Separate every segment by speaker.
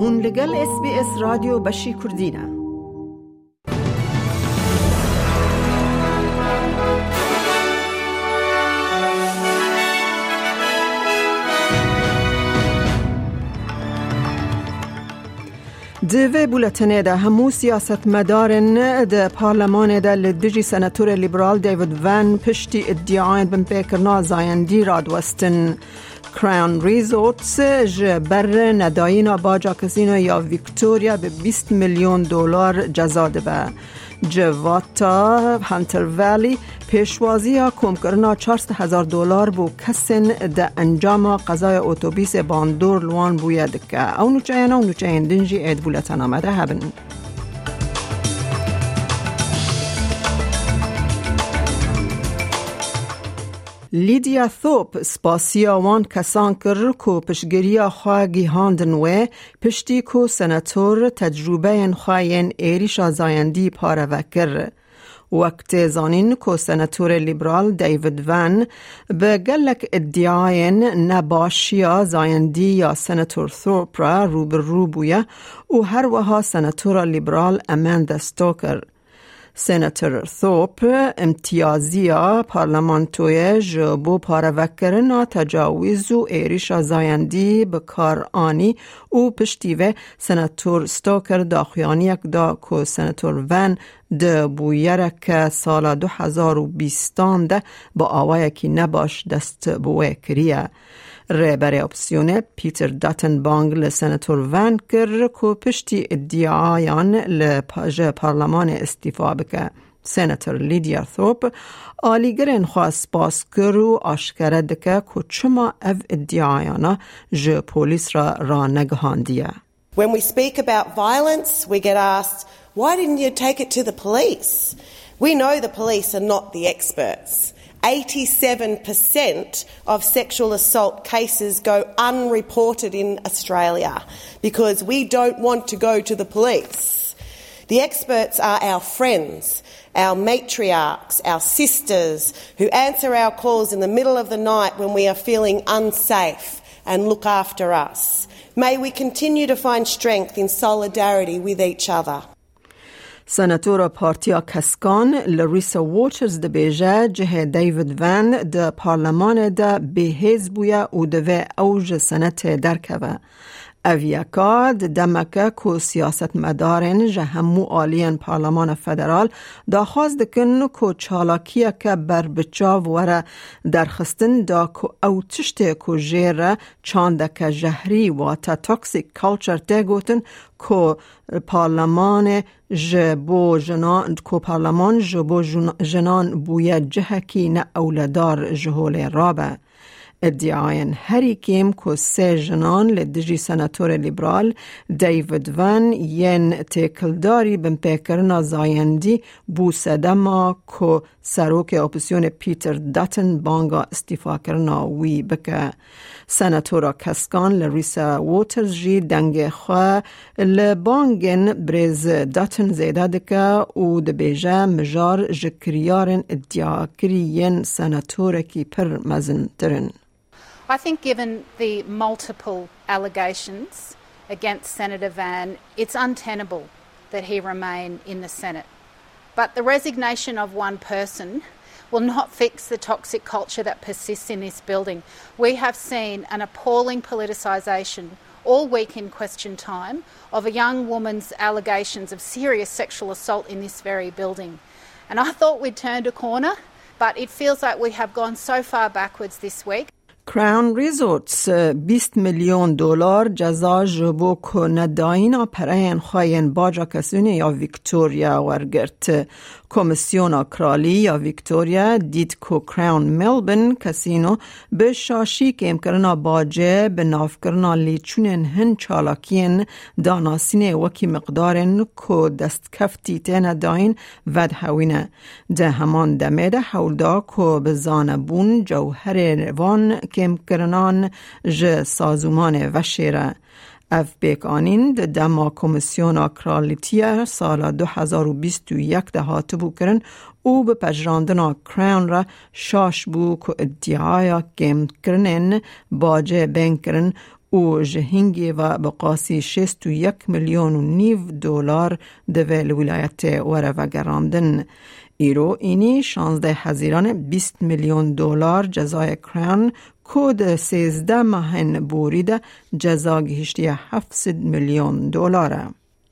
Speaker 1: هون لگل اس بی اس رادیو بشی کردینه دوی بولتنه ده همو سیاست مدارن ده پارلمان ده لدجی سناتور لیبرال دیوید وان پشتی ادعاین بن پیکرنا زایندی رادوستن کراون ریزورتس بر ندایینا باجا کسینو یا ویکتوریا به 20 میلیون دلار جزا به جواتا هانتر ولی پیشوازی یا کم کرنا 400 هزار دلار بو کسین ده انجام قضای اتوبیس باندور لوان بوید که او نوچه او نوچه دنجی اید بولتن آمده لیدیا ثوپ سپاسیا وان کسان کر کو پشگریا خواه گیهاندن و پشتی کو سناتور تجربه خواهین ایریش آزایندی پاره وکر. وقت زانین کو سناتور لیبرال دیوید ون به گلک ادعاین نباشیا زایندی یا سناتور ثوپ را روبر رو بویه و وها سناتور لیبرال امند ستوکر. سناتور ثوپ امتیازیا پارلمانتوی جبو پاروکرنا تجاویز و ایریش زایندی به کار آنی او پشتیوه سناتور ستوکر داخیانی دا که سناتور ون ده بویرک سال 2020 ده با آوائه که نباش دست بوه کریه. رهبر اپسیون پیتر داتن بانگ لسناتور ون کر کو پشتی ادعایان لپاج پارلمان استیفا بکه سناتور لیدیا ثوپ آلیگرین خواست باز کرو آشکره دکه که چما او ادعایانا جه پولیس را را نگهاندیه
Speaker 2: When we speak about violence, we get asked, why didn't you take it to the police? We know the police are not the experts. 87% of sexual assault cases go unreported in Australia because we don't want to go to the police. The experts are our friends, our matriarchs, our sisters who answer our calls in the middle of the night when we are feeling unsafe and look after us. May we continue to find strength in solidarity with each other.
Speaker 1: سناتور پارتیا کسکان لریسا ووچرز ده بیجه جه دیوید ون ده پارلمان ده به حزبویا او ده اوج سنت درکوه. اویکاد دمکه کو سیاست مدارن جه همو آلین پارلمان فدرال دا خواست دکن کو چالاکیه که بر بچاو وره درخستن دا کو او تشته کو جیره چانده که جهری و تا توکسیک کلچر تگوتن کو پارلمان جبو جنان کو پارلمان جبو جنان بویا جهکی نه اولدار جهول رابه. ادعاین هری کم که سه جنان لدجی سناتور لیبرال دیوید ون ین تکلداری بن پیکرنا زایندی بو سدما که سروک اپسیون پیتر داتن بانگا استیفا کرنا وی بکه سناتورا کسکان لریسا ووترز جی دنگ خواه لبانگن بریز داتن زیده دکه او دبیجه مجار جکریارن ادعا کرین سناتور کی پر مزن ترن.
Speaker 3: I think, given the multiple allegations against Senator Van, it's untenable that he remain in the Senate. But the resignation of one person will not fix the toxic culture that persists in this building. We have seen an appalling politicisation all week in question time of a young woman's allegations of serious sexual assault in this very building. And I thought we'd turned a corner, but it feels like we have gone so far backwards this week.
Speaker 1: کراون ریزورتس 20 میلیون دلار جزا جبو که نداین پرین خواین باجا کسونی یا ویکتوریا ورگرت. کمیسیون کرالی یا ویکتوریا دید که کراون ملبن کسینو به شاشی که امکرنا باجه به ناف کرنا لیچونن هن چالاکین داناسین وکی مقدارن که دست کفتی تین داین ود هوینه. ده همان دمه ده حولدا که به زانبون جوهر روان کم کرنان ج سازومان وشیره اف بیک آنین ده دما کمیسیون کرالیتیه سال 2021 ده هاتبو کرن او به پجراندن کراون را شاش بو که ادعای گم کرنن باجه بین کرن او جهنگی و بقاسی شست و یک میلیون و نیو دلار دوه ولایت وره و گرامدن. ایرو اینی شانزده هزیران 20 میلیون دلار جزای کران کود سیزده ماهن بوریده جزا گهشتی 700 میلیون دلاره.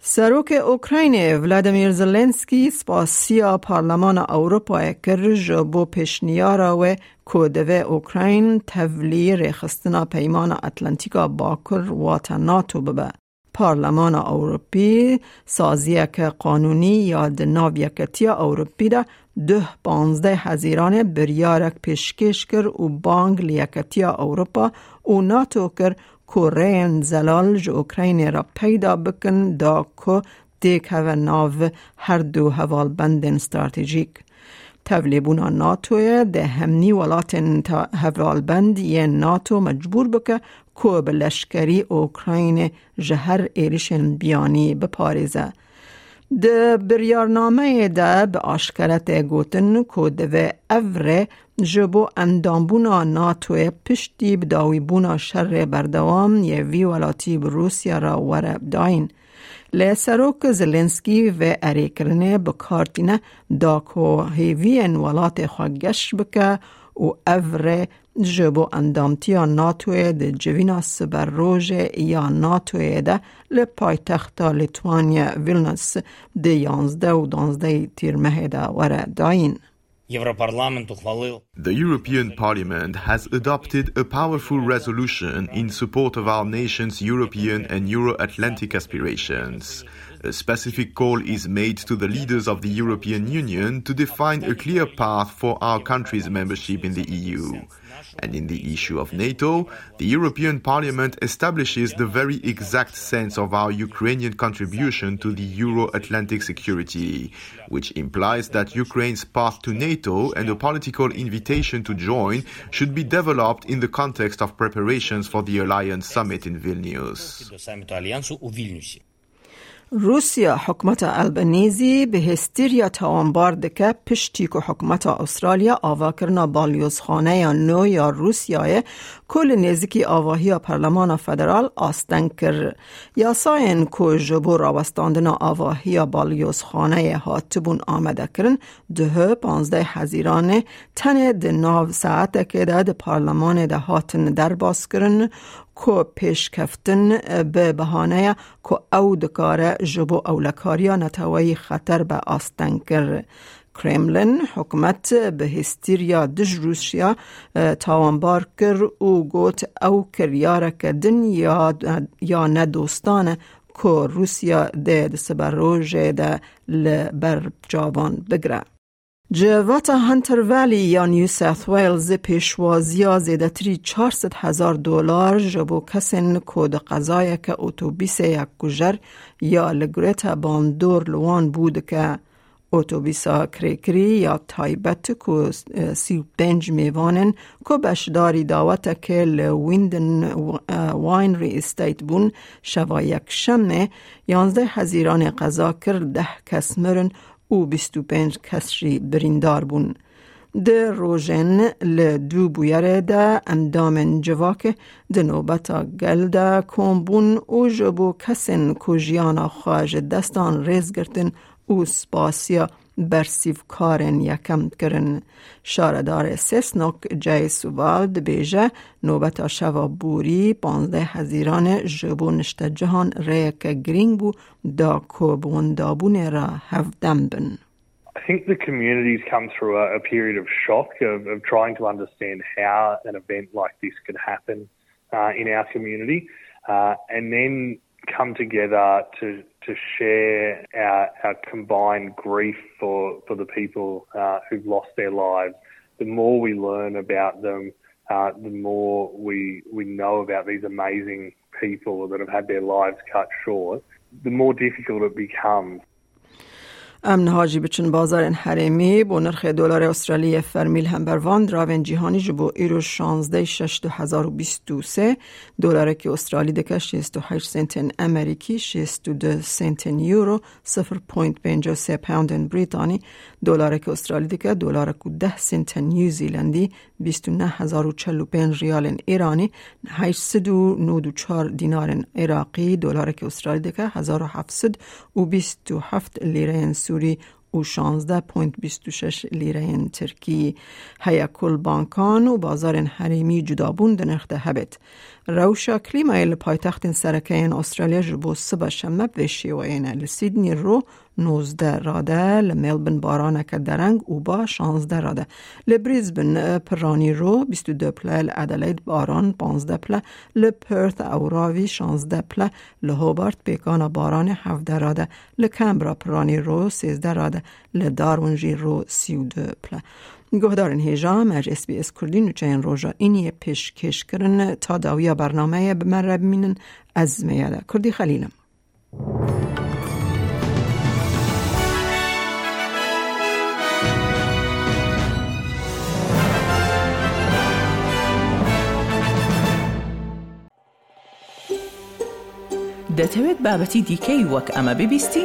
Speaker 1: سروک اوکراین ولادیمیر زلنسکی سپاسیا پارلمان اروپا کر بو پشنیارا و کودوه اوکراین تولی رخستنا پیمان اتلانتیکا باکر وات ناتو ببه. پارلمان اروپی سازی که قانونی یا دناویکتی اروپی ده ده پانزده هزیران بریارک پیشکش کر و بانگ لیکتی اروپا و ناتو کر کورین زلال جو اوکراین را پیدا بکن دا که دیک هوا ناو هر دو هوال بندن استراتژیک. تولیبونا ناتوی ده همنی ولات هوال بند یه ناتو مجبور بکه که به لشکری اوکراین جهر ایریشن بیانی بپاریزه. د بریارنامه ده به آشکرت گوتن که دوه اوره جبو اندامبونا ناتو پشتی بداویبونا شر بردوام یه وی ولاتی روسیا را وره داین. لی سروک زلنسکی و اریکرنه بکارتینه دا که هیوین ولات خواگش بکه و اوره جبو اندامتیا ناتوی ده جوینا سبر روژ یا ناتوی ده لپایتختا لیتوانیا ویلنس ده یانزده و دانزده تیرمه ده وره داین.
Speaker 4: The European Parliament has adopted a powerful resolution in support of our nation's European and Euro Atlantic aspirations. A specific call is made to the leaders of the European Union to define a clear path for our country's membership in the EU. And in the issue of NATO, the European Parliament establishes the very exact sense of our Ukrainian contribution to the Euro Atlantic security, which implies that Ukraine's path to NATO and a political invitation to join should be developed in the context of preparations for the Alliance Summit in Vilnius.
Speaker 1: روسیا حکمت البنیزی به هستیریا تاوانبار دکه پشتی که حکمت استرالیا آوا کرنا بالیوزخانه یا نو یا روسیای کل نزدیکی آواهی پرلمان فدرال آستن کر. یا ساین که جبو راوستاندنا آواهی بالیوزخانه هاتبون آمده کرن ده پانزده هزیران تن ده ناو ساعت که ده پارلمان ده هاتن در باز کرن. کو پیش کفتن به بهانه کو او دکاره جبو اولکاریا نتوی خطر به آستن کر کرملن حکومت به هستیریا دج روسیا تاوانبار کر او گوت او کریاره کدن یا, یا ندوستانه که روسیا ده سبر روژه ده لبر جابان بگره. جواتا هانتر ولی یا نیو ساث ویلز پیشوازیا زیدتری 400 هزار دلار جبو کسین کود قضای که اتوبیس یک کجر یا لگریتا باندور لوان بود که اتوبیسا کریکری یا تایبت کو سی پنج میوانن کو بشداری داوت که لویندن واین ری استیت بون شوا یک شمه یانزده هزیران قضا کرد ده کس مرن او 25 کسری بریندار بون. ده روژن لدو بویره ده اندامن جواک ده نوبتا گل ده بون او جبو کسن کجیانا خواج دستان ریز گرتن او سپاسیا برسیف کارن یکم کرن شاردار سسنوک جای سوال بیجه نوبتا شوا بوری پانزده هزیران جبو نشت جهان ریک گرینگ بو دا کوبون دابون را هفدم بن
Speaker 5: I think the community's come through a, a period of shock of, of, trying to understand how an event like this could happen uh, in our community, uh, and then come together to to share our, our combined grief for for the people uh, who've lost their lives. The more we learn about them, uh, the more we we know about these amazing people that have had their lives cut short. The more difficult it becomes
Speaker 1: امن هاجی بچن بازار حریمی با نرخ دلار استرالی فرمیل هم بروان دراون جهانی جبو ایرو 16 6023 دلار که استرالی دکه 68 سنت امریکی 62 سنت یورو 0.53 پوند بریتانی. دلار که استرالی دکه دلار که 10 سنت نیوزیلندی 29045 ریال ایرانی 894 دینار عراقی. دلار که استرالی دکه 1727 لیره سوری و 16.26 لیره ترکی هیا کل بانکان و بازار حریمی ده نرخ هبت. روشا کلیمای پایتخت سرکه استرالیا جبو سبا شمه و اینه لسیدنی رو 19 راده لملبن بارانه که درنگ و با 16 راده لبریزبن پرانی رو 22 پله لعدلید باران 15 پله لپرت اوراوی 16 پله لهوبارت بیکان باران 17 راده لکمبرا پرانی رو 13 راده لدارونجی رو 32 پله گهدارن هیجا مج اس بی اس کردی نوچه این روژا اینی پیش کش کرن تا داویا برنامه بمره بمینن از میاده کردی خلیلم
Speaker 6: دەتەوێت بابەتی دیکەی وەک ئەمە ببیستی؟